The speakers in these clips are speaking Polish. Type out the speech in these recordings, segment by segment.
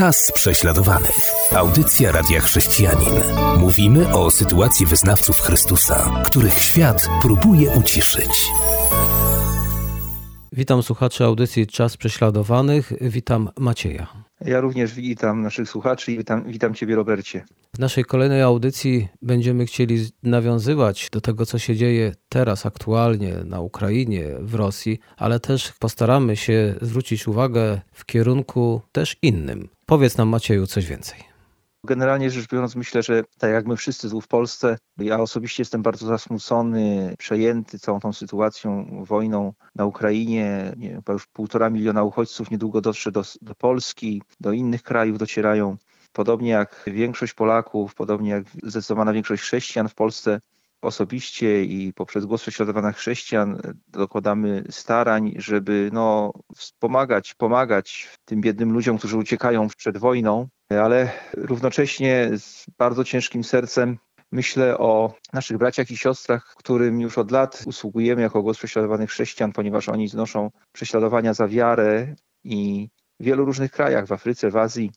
Czas prześladowanych. Audycja Radia Chrześcijanin. Mówimy o sytuacji wyznawców Chrystusa, których świat próbuje uciszyć. Witam słuchaczy audycji Czas Prześladowanych. Witam Macieja. Ja również witam naszych słuchaczy i witam, witam Ciebie, Robercie. W naszej kolejnej audycji będziemy chcieli nawiązywać do tego, co się dzieje teraz aktualnie na Ukrainie, w Rosji, ale też postaramy się zwrócić uwagę w kierunku też innym. Powiedz nam, Macieju, coś więcej. Generalnie rzecz biorąc, myślę, że tak jak my wszyscy tu w Polsce, ja osobiście jestem bardzo zasmucony, przejęty całą tą sytuacją, wojną na Ukrainie. Nie, już półtora miliona uchodźców niedługo dotrze do, do Polski, do innych krajów docierają. Podobnie jak większość Polaków, podobnie jak zdecydowana większość chrześcijan w Polsce, osobiście i poprzez głos prześladowanych chrześcijan dokładamy starań, żeby no, wspomagać, pomagać tym biednym ludziom, którzy uciekają przed wojną, ale równocześnie z bardzo ciężkim sercem myślę o naszych braciach i siostrach, którym już od lat usługujemy jako głos prześladowanych chrześcijan, ponieważ oni znoszą prześladowania za wiarę i w wielu różnych krajach, w Afryce, w Azji,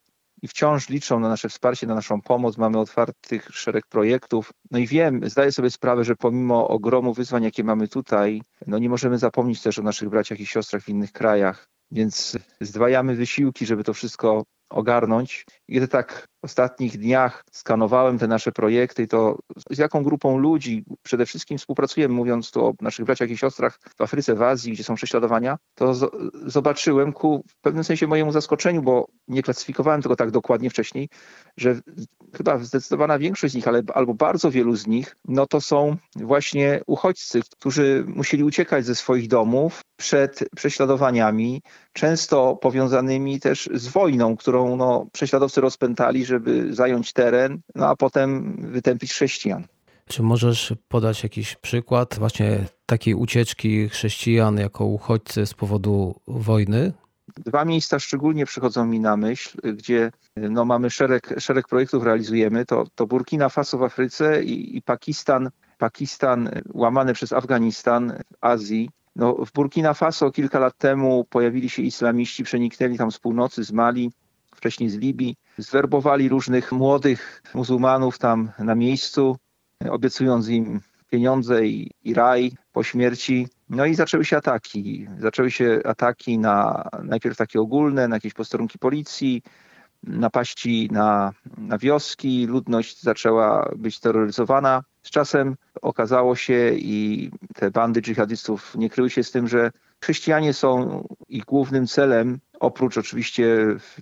i wciąż liczą na nasze wsparcie, na naszą pomoc. Mamy otwartych szereg projektów. No i wiem, zdaję sobie sprawę, że pomimo ogromu wyzwań, jakie mamy tutaj, no nie możemy zapomnieć też o naszych braciach i siostrach w innych krajach. Więc zdwajamy wysiłki, żeby to wszystko ogarnąć. I gdy tak w ostatnich dniach skanowałem te nasze projekty, to z jaką grupą ludzi przede wszystkim współpracujemy, mówiąc tu o naszych braciach i siostrach w Afryce, w Azji, gdzie są prześladowania, to zobaczyłem ku w pewnym sensie mojemu zaskoczeniu, bo nie klasyfikowałem tego tak dokładnie wcześniej, że chyba zdecydowana większość z nich, ale albo bardzo wielu z nich, no to są właśnie uchodźcy, którzy musieli uciekać ze swoich domów przed prześladowaniami, często powiązanymi też z wojną, którą no, prześladowcy rozpętali, żeby zająć teren, no a potem wytępić chrześcijan. Czy możesz podać jakiś przykład właśnie takiej ucieczki chrześcijan jako uchodźcy z powodu wojny? Dwa miejsca szczególnie przychodzą mi na myśl, gdzie no, mamy szereg, szereg projektów, realizujemy. To, to Burkina Faso w Afryce i, i Pakistan, Pakistan łamany przez Afganistan w Azji. No, w Burkina Faso kilka lat temu pojawili się islamiści, przeniknęli tam z północy, z Mali, wcześniej z Libii. Zwerbowali różnych młodych muzułmanów tam na miejscu, obiecując im pieniądze i, i raj po śmierci. No i zaczęły się ataki. Zaczęły się ataki na najpierw takie ogólne, na jakieś posterunki policji, napaści na, na wioski, ludność zaczęła być terroryzowana. Z czasem okazało się i te bandy dżihadystów nie kryły się z tym, że chrześcijanie są ich głównym celem, oprócz oczywiście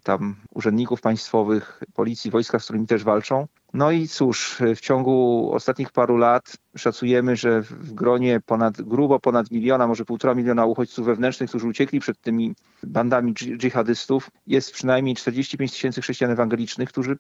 tam urzędników państwowych, policji, wojska, z którymi też walczą. No i cóż, w ciągu ostatnich paru lat szacujemy, że w gronie ponad, grubo ponad miliona, może półtora miliona uchodźców wewnętrznych, którzy uciekli przed tymi bandami dżihadystów, jest przynajmniej 45 tysięcy chrześcijan ewangelicznych, którzy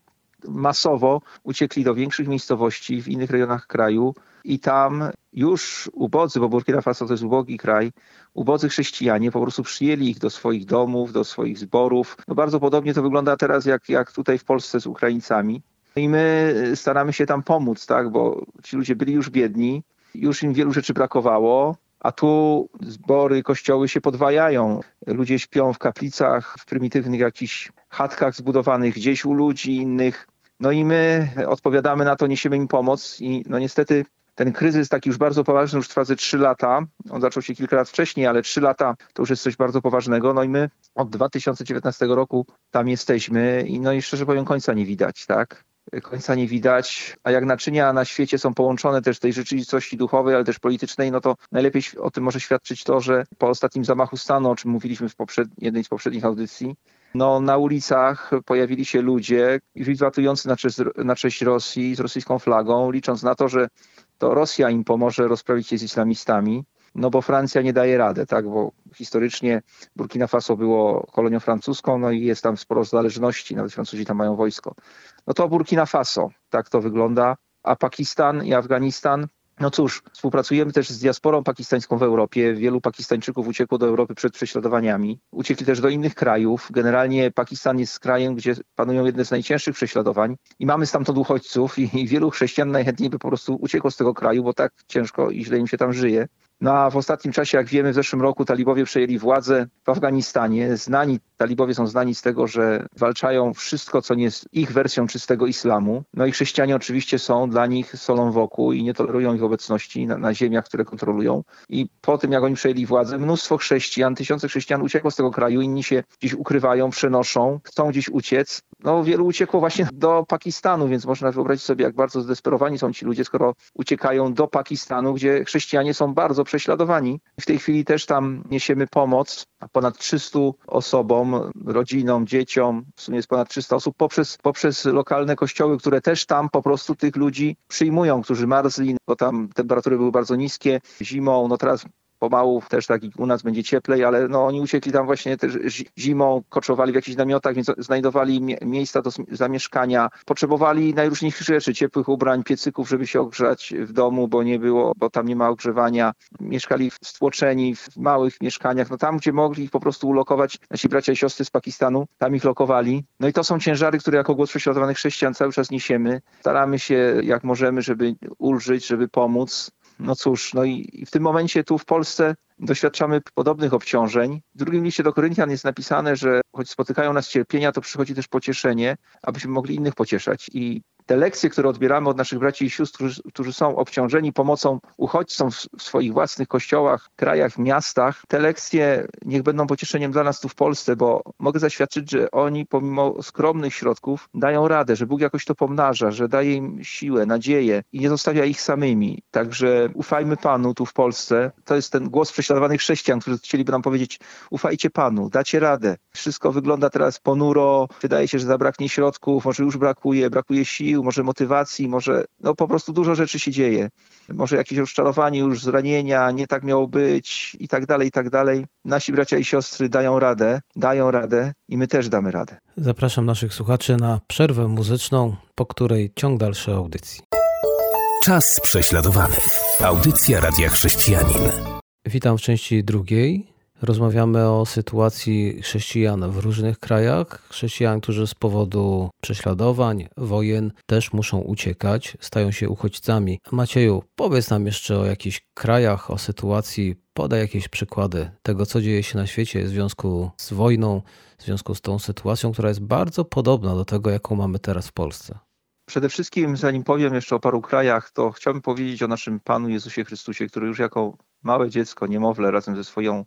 masowo uciekli do większych miejscowości w innych rejonach kraju i tam już ubodzy, bo Burkina Faso to jest ubogi kraj, ubodzy chrześcijanie po prostu przyjęli ich do swoich domów, do swoich zborów. No bardzo podobnie to wygląda teraz jak, jak tutaj w Polsce z Ukraińcami. I my staramy się tam pomóc, tak, bo ci ludzie byli już biedni, już im wielu rzeczy brakowało, a tu zbory, kościoły się podwajają. Ludzie śpią w kaplicach, w prymitywnych jakichś chatkach zbudowanych gdzieś u ludzi innych. No i my odpowiadamy na to, niesiemy im pomoc i no niestety ten kryzys taki już bardzo poważny już trwa ze trzy lata. On zaczął się kilka lat wcześniej, ale trzy lata to już jest coś bardzo poważnego. No i my od 2019 roku tam jesteśmy i no i szczerze powiem końca nie widać, tak? końca nie widać, a jak naczynia na świecie są połączone też tej rzeczywistości duchowej, ale też politycznej, no to najlepiej o tym może świadczyć to, że po ostatnim zamachu stanu, o czym mówiliśmy w jednej z poprzednich audycji, no, na ulicach pojawili się ludzie wiwatujący na cześć, na cześć Rosji z rosyjską flagą, licząc na to, że to Rosja im pomoże rozprawić się z islamistami no bo Francja nie daje rady, tak, bo historycznie Burkina Faso było kolonią francuską, no i jest tam sporo zależności, nawet Francuzi tam mają wojsko. No to Burkina Faso, tak to wygląda, a Pakistan i Afganistan no cóż, współpracujemy też z diasporą pakistańską w Europie. Wielu Pakistańczyków uciekło do Europy przed prześladowaniami. Uciekli też do innych krajów. Generalnie Pakistan jest krajem, gdzie panują jedne z najcięższych prześladowań i mamy stamtąd uchodźców i, i wielu chrześcijan najchętniej by po prostu uciekło z tego kraju, bo tak ciężko i źle im się tam żyje. No a w ostatnim czasie, jak wiemy, w zeszłym roku talibowie przejęli władzę w Afganistanie. Znani, talibowie są znani z tego, że walczają wszystko, co nie jest ich wersją czystego islamu. No i chrześcijanie oczywiście są dla nich solą wokół i nie tolerują ich obecności na, na ziemiach, które kontrolują. I po tym, jak oni przejęli władzę, mnóstwo chrześcijan, tysiące chrześcijan uciekło z tego kraju, inni się gdzieś ukrywają, przenoszą, chcą gdzieś uciec. No wielu uciekło właśnie do Pakistanu, więc można wyobrazić sobie, jak bardzo zdesperowani są ci ludzie, skoro uciekają do Pakistanu, gdzie chrześcijanie są bardzo prześladowani. W tej chwili też tam niesiemy pomoc ponad 300 osobom, rodzinom, dzieciom, w sumie jest ponad 300 osób, poprzez, poprzez lokalne kościoły, które też tam po prostu tych ludzi przyjmują, którzy marzli, bo tam temperatury były bardzo niskie zimą. No teraz pomału też tak u nas będzie cieplej, ale no oni uciekli tam właśnie też zimą, koczowali w jakichś namiotach, więc znajdowali miejsca do zamieszkania. Potrzebowali najróżniejszych rzeczy, ciepłych ubrań, piecyków, żeby się ogrzać w domu, bo nie było, bo tam nie ma ogrzewania. Mieszkali stłoczeni w małych mieszkaniach, no tam, gdzie mogli ich po prostu ulokować nasi bracia i siostry z Pakistanu, tam ich lokowali. No i to są ciężary, które jako głos prześladowanych chrześcijan cały czas niesiemy. Staramy się jak możemy, żeby ulżyć, żeby pomóc. No cóż, no i w tym momencie tu w Polsce doświadczamy podobnych obciążeń. W drugim liście do Koryntian jest napisane, że choć spotykają nas cierpienia, to przychodzi też pocieszenie, abyśmy mogli innych pocieszać. I te lekcje, które odbieramy od naszych braci i sióstr, którzy, są obciążeni pomocą uchodźcom w, w, swoich własnych kościołach, krajach, miastach, te lekcje niech będą pocieszeniem dla nas tu w Polsce, bo mogę zaświadczyć, że oni pomimo skromnych środków dają radę, że Bóg jakoś to pomnaża, że daje im siłę, nadzieję i nie zostawia ich samymi. Także ufajmy Panu tu w Polsce. To jest ten głos prześladowanych chrześcijan, którzy chcieliby nam powiedzieć, ufajcie Panu, dacie radę. Wszystko wygląda teraz ponuro, wydaje się, że zabraknie środków, może już brakuje, brakuje sił, sił, może motywacji, może no po prostu dużo rzeczy się dzieje. Może jakieś rozczarowanie już, zranienia, nie tak miało być i tak dalej, i tak dalej. Nasi bracia i siostry dają radę, dają radę i my też damy radę. Zapraszam naszych słuchaczy na przerwę muzyczną, po której ciąg dalszy audycji. Czas prześladowanych. Audycja Radia Chrześcijanin. Witam w części drugiej. Rozmawiamy o sytuacji chrześcijan w różnych krajach. Chrześcijan, którzy z powodu prześladowań, wojen też muszą uciekać, stają się uchodźcami. Macieju, powiedz nam jeszcze o jakichś krajach, o sytuacji, podaj jakieś przykłady tego, co dzieje się na świecie w związku z wojną, w związku z tą sytuacją, która jest bardzo podobna do tego, jaką mamy teraz w Polsce. Przede wszystkim, zanim powiem jeszcze o paru krajach, to chciałbym powiedzieć o naszym Panu Jezusie Chrystusie, który już jako małe dziecko, niemowlę, razem ze swoją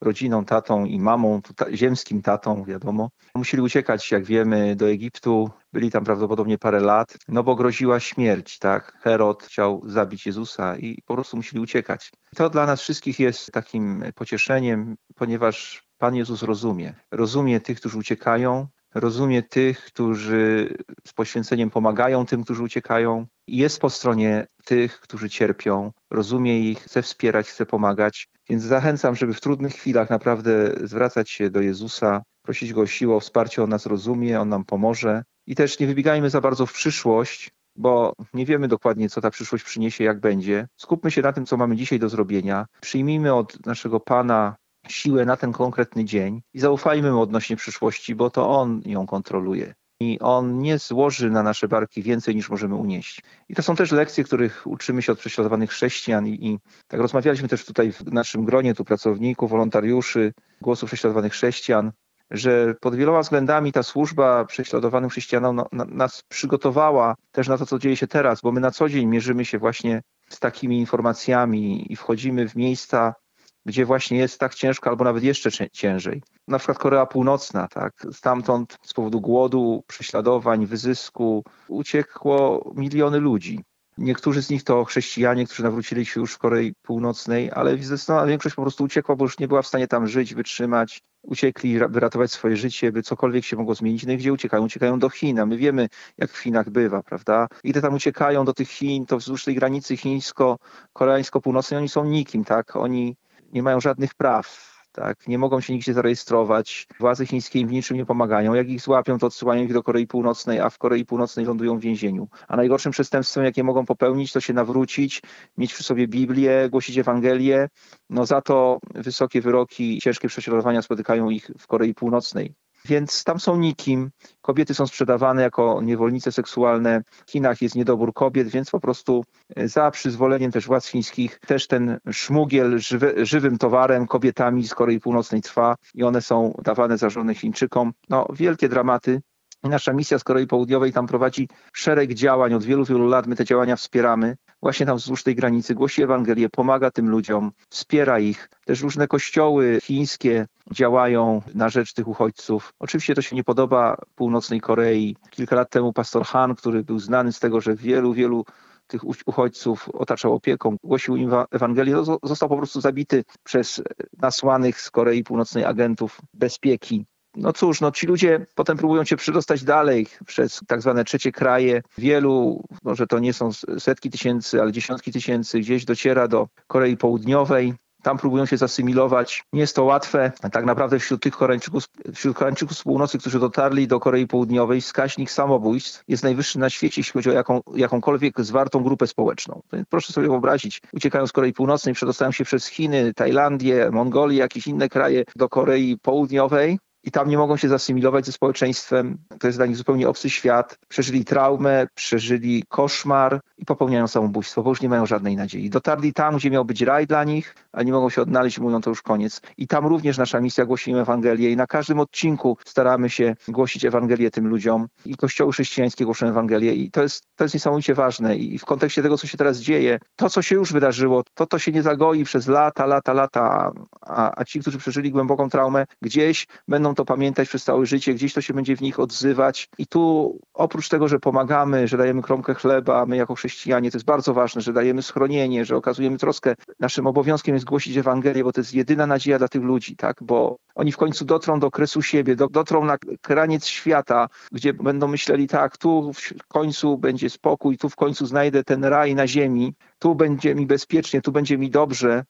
rodziną, tatą i mamą, ziemskim tatą, wiadomo. Musieli uciekać, jak wiemy, do Egiptu. Byli tam prawdopodobnie parę lat, no bo groziła śmierć, tak? Herod chciał zabić Jezusa i po prostu musieli uciekać. To dla nas wszystkich jest takim pocieszeniem, ponieważ Pan Jezus rozumie. Rozumie tych, którzy uciekają, rozumie tych, którzy z poświęceniem pomagają tym, którzy uciekają. Jest po stronie tych, którzy cierpią, rozumie ich, chce wspierać, chce pomagać. Więc zachęcam, żeby w trudnych chwilach naprawdę zwracać się do Jezusa, prosić Go o siłę, o wsparcie, On nas rozumie, On nam pomoże. I też nie wybiegajmy za bardzo w przyszłość, bo nie wiemy dokładnie, co ta przyszłość przyniesie, jak będzie. Skupmy się na tym, co mamy dzisiaj do zrobienia. Przyjmijmy od naszego Pana siłę na ten konkretny dzień i zaufajmy mu odnośnie przyszłości, bo to on ją kontroluje. I on nie złoży na nasze barki więcej niż możemy unieść. I to są też lekcje, których uczymy się od prześladowanych chrześcijan. I, I, tak rozmawialiśmy też tutaj w naszym gronie tu pracowników, wolontariuszy, głosów prześladowanych chrześcijan, że pod wieloma względami ta służba prześladowanym chrześcijanom no, na, nas przygotowała też na to, co dzieje się teraz, bo my na co dzień mierzymy się właśnie z takimi informacjami i wchodzimy w miejsca, gdzie właśnie jest tak ciężko, albo nawet jeszcze ciężej. Na przykład Korea Północna, tak, stamtąd z powodu głodu, prześladowań, wyzysku uciekło miliony ludzi. Niektórzy z nich to chrześcijanie, którzy nawrócili się już w Korei Północnej, ale zdecydowana większość po prostu uciekła, bo już nie była w stanie tam żyć, wytrzymać. Uciekli, by ratować swoje życie, by cokolwiek się mogło zmienić. No i gdzie uciekają? Uciekają do Chin, my wiemy, jak w Chinach bywa, prawda? I gdy tam uciekają do tych Chin, to wzdłuż tej granicy chińsko-koreańsko-północnej oni są nikim, tak? Oni nie mają żadnych praw. Tak, nie mogą się nigdzie zarejestrować. Władze chińskie im w niczym nie pomagają. Jak ich złapią, to odsyłają ich do Korei Północnej, a w Korei Północnej lądują w więzieniu. A najgorszym przestępstwem, jakie mogą popełnić, to się nawrócić, mieć przy sobie Biblię, głosić Ewangelię. No za to wysokie wyroki, ciężkie prześladowania spotykają ich w Korei Północnej. Więc tam są nikim. Kobiety są sprzedawane jako niewolnice seksualne. W Chinach jest niedobór kobiet, więc po prostu e, za przyzwoleniem też władz chińskich też ten szmugiel żywy, żywym towarem kobietami z Korei Północnej trwa i one są dawane za żony Chińczykom. No, wielkie dramaty. Nasza misja z Korei Południowej tam prowadzi szereg działań. Od wielu, wielu lat my te działania wspieramy. Właśnie tam wzdłuż tej granicy głosi Ewangelię, pomaga tym ludziom, wspiera ich. Też różne kościoły chińskie działają na rzecz tych uchodźców. Oczywiście to się nie podoba północnej Korei. Kilka lat temu pastor Han, który był znany z tego, że wielu, wielu tych uchodźców otaczał opieką, głosił im Ewangelię, został po prostu zabity przez nasłanych z Korei Północnej agentów bezpieki. No cóż, no ci ludzie potem próbują się przedostać dalej przez tak zwane trzecie kraje. Wielu, może to nie są setki tysięcy, ale dziesiątki tysięcy, gdzieś dociera do Korei Południowej. Tam próbują się zasymilować. Nie jest to łatwe. Tak naprawdę wśród tych Koreańczyków, wśród Koreańczyków z północy, którzy dotarli do Korei Południowej, wskaźnik samobójstw jest najwyższy na świecie, jeśli chodzi o jaką, jakąkolwiek zwartą grupę społeczną. Proszę sobie wyobrazić, uciekają z Korei Północnej, przedostają się przez Chiny, Tajlandię, Mongolię, jakieś inne kraje do Korei Południowej i tam nie mogą się zasymilować ze społeczeństwem. To jest dla nich zupełnie obcy świat. Przeżyli traumę, przeżyli koszmar i popełniają samobójstwo, bo już nie mają żadnej nadziei. Dotarli tam, gdzie miał być raj dla nich, a nie mogą się odnaleźć mówią, to już koniec. I tam również nasza misja głosimy Ewangelię i na każdym odcinku staramy się głosić Ewangelię tym ludziom i kościoły chrześcijańskie głoszą Ewangelię i to jest, to jest niesamowicie ważne i w kontekście tego, co się teraz dzieje, to, co się już wydarzyło, to, to się nie zagoi przez lata, lata, lata, a, a ci, którzy przeżyli głęboką traumę, gdzieś będą to pamiętać przez całe życie, gdzieś to się będzie w nich odzywać i tu oprócz tego, że pomagamy, że dajemy kromkę chleba, my jako chrześcijanie, to jest bardzo ważne, że dajemy schronienie, że okazujemy troskę, naszym obowiązkiem jest głosić Ewangelię, bo to jest jedyna nadzieja dla tych ludzi, tak? Bo oni w końcu dotrą do kresu siebie, do, dotrą na kraniec świata, gdzie będą myśleli, tak, tu w końcu będzie spokój, tu w końcu znajdę ten raj na ziemi, tu będzie mi bezpiecznie, tu będzie mi dobrze,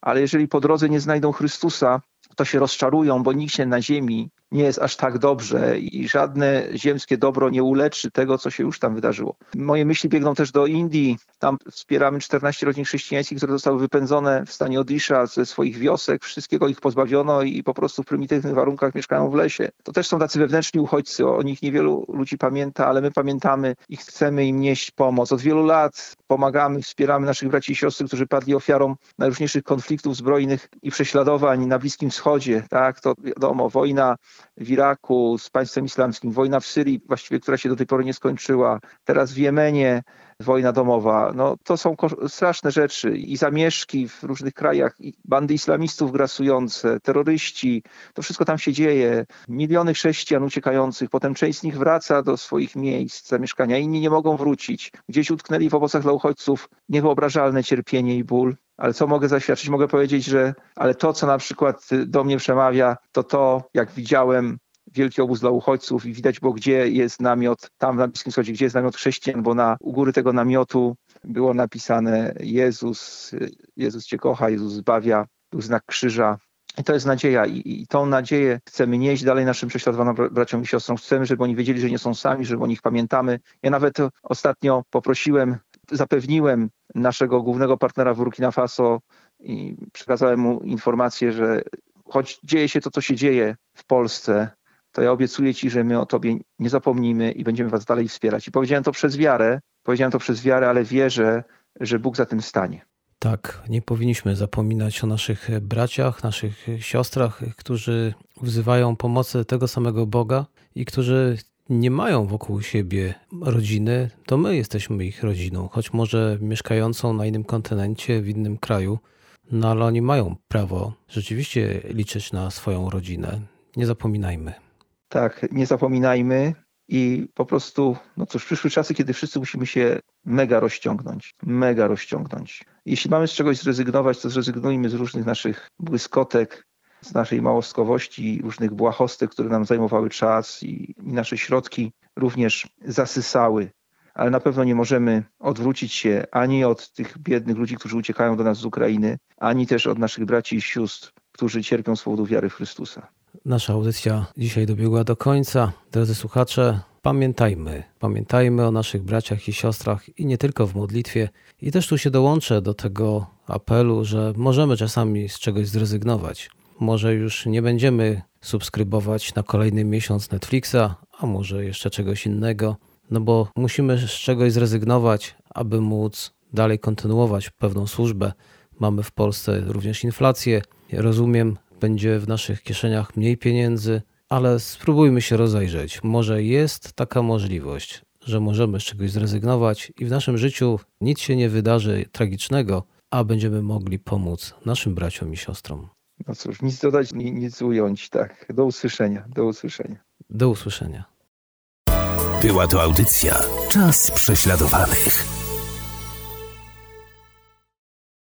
ale jeżeli po drodze nie znajdą Chrystusa, to się rozczarują, bo nikt się na ziemi nie jest aż tak dobrze i żadne ziemskie dobro nie uleczy tego, co się już tam wydarzyło. Moje myśli biegną też do Indii. Tam wspieramy 14 rodzin chrześcijańskich, które zostały wypędzone w stanie Odisha ze swoich wiosek. Wszystkiego ich pozbawiono i po prostu w prymitywnych warunkach mieszkają w lesie. To też są tacy wewnętrzni uchodźcy. O nich niewielu ludzi pamięta, ale my pamiętamy i chcemy im nieść pomoc. Od wielu lat pomagamy, wspieramy naszych braci i siostry, którzy padli ofiarą najróżniejszych konfliktów zbrojnych i prześladowań na Bliskim Wschodzie. Tak, to wiadomo, wojna w Iraku z państwem islamskim, wojna w Syrii, właściwie która się do tej pory nie skończyła, teraz w Jemenie wojna domowa. No, to są straszne rzeczy i zamieszki w różnych krajach, i bandy islamistów grasujące, terroryści, to wszystko tam się dzieje. Miliony chrześcijan uciekających, potem część z nich wraca do swoich miejsc zamieszkania, inni nie mogą wrócić. Gdzieś utknęli w obozach dla uchodźców niewyobrażalne cierpienie i ból. Ale co mogę zaświadczyć? Mogę powiedzieć, że ale to, co na przykład do mnie przemawia, to to, jak widziałem wielki obóz dla uchodźców i widać było, gdzie jest namiot, tam na Bliskim Wschodzie, gdzie jest namiot chrześcijan, bo na u góry tego namiotu było napisane Jezus, Jezus Cię kocha, Jezus zbawia, był znak krzyża. I to jest nadzieja I, i tą nadzieję chcemy nieść dalej naszym prześladowanym braciom i siostrom. Chcemy, żeby oni wiedzieli, że nie są sami, żeby o nich pamiętamy. Ja nawet ostatnio poprosiłem, zapewniłem naszego głównego partnera w Burkina Faso i przekazałem mu informację, że choć dzieje się to, co się dzieje w Polsce, to ja obiecuję Ci, że my o Tobie nie zapomnimy i będziemy Was dalej wspierać. I powiedziałem to przez wiarę, powiedziałem to przez wiarę, ale wierzę, że Bóg za tym stanie. Tak, nie powinniśmy zapominać o naszych braciach, naszych siostrach, którzy wzywają pomocy tego samego Boga i którzy nie mają wokół siebie rodziny, to my jesteśmy ich rodziną, choć może mieszkającą na innym kontynencie, w innym kraju, no ale oni mają prawo rzeczywiście liczyć na swoją rodzinę. Nie zapominajmy. Tak, nie zapominajmy i po prostu, no cóż, przyszły czasy, kiedy wszyscy musimy się mega rozciągnąć, mega rozciągnąć. Jeśli mamy z czegoś zrezygnować, to zrezygnujmy z różnych naszych błyskotek, z naszej małostkowości, różnych błahostek, które nam zajmowały czas i, i nasze środki również zasysały. Ale na pewno nie możemy odwrócić się ani od tych biednych ludzi, którzy uciekają do nas z Ukrainy, ani też od naszych braci i sióstr, którzy cierpią z powodu wiary w Chrystusa. Nasza audycja dzisiaj dobiegła do końca. Drodzy słuchacze, pamiętajmy, pamiętajmy o naszych braciach i siostrach i nie tylko w modlitwie. I też tu się dołączę do tego apelu, że możemy czasami z czegoś zrezygnować. Może już nie będziemy subskrybować na kolejny miesiąc Netflixa, a może jeszcze czegoś innego, no bo musimy z czegoś zrezygnować, aby móc dalej kontynuować pewną służbę. Mamy w Polsce również inflację. Rozumiem, będzie w naszych kieszeniach mniej pieniędzy, ale spróbujmy się rozejrzeć. Może jest taka możliwość, że możemy z czegoś zrezygnować i w naszym życiu nic się nie wydarzy tragicznego, a będziemy mogli pomóc naszym braciom i siostrom. No cóż, nic dodać, nic ująć. Tak, do usłyszenia, do usłyszenia. Do usłyszenia. Była to audycja Czas prześladowanych.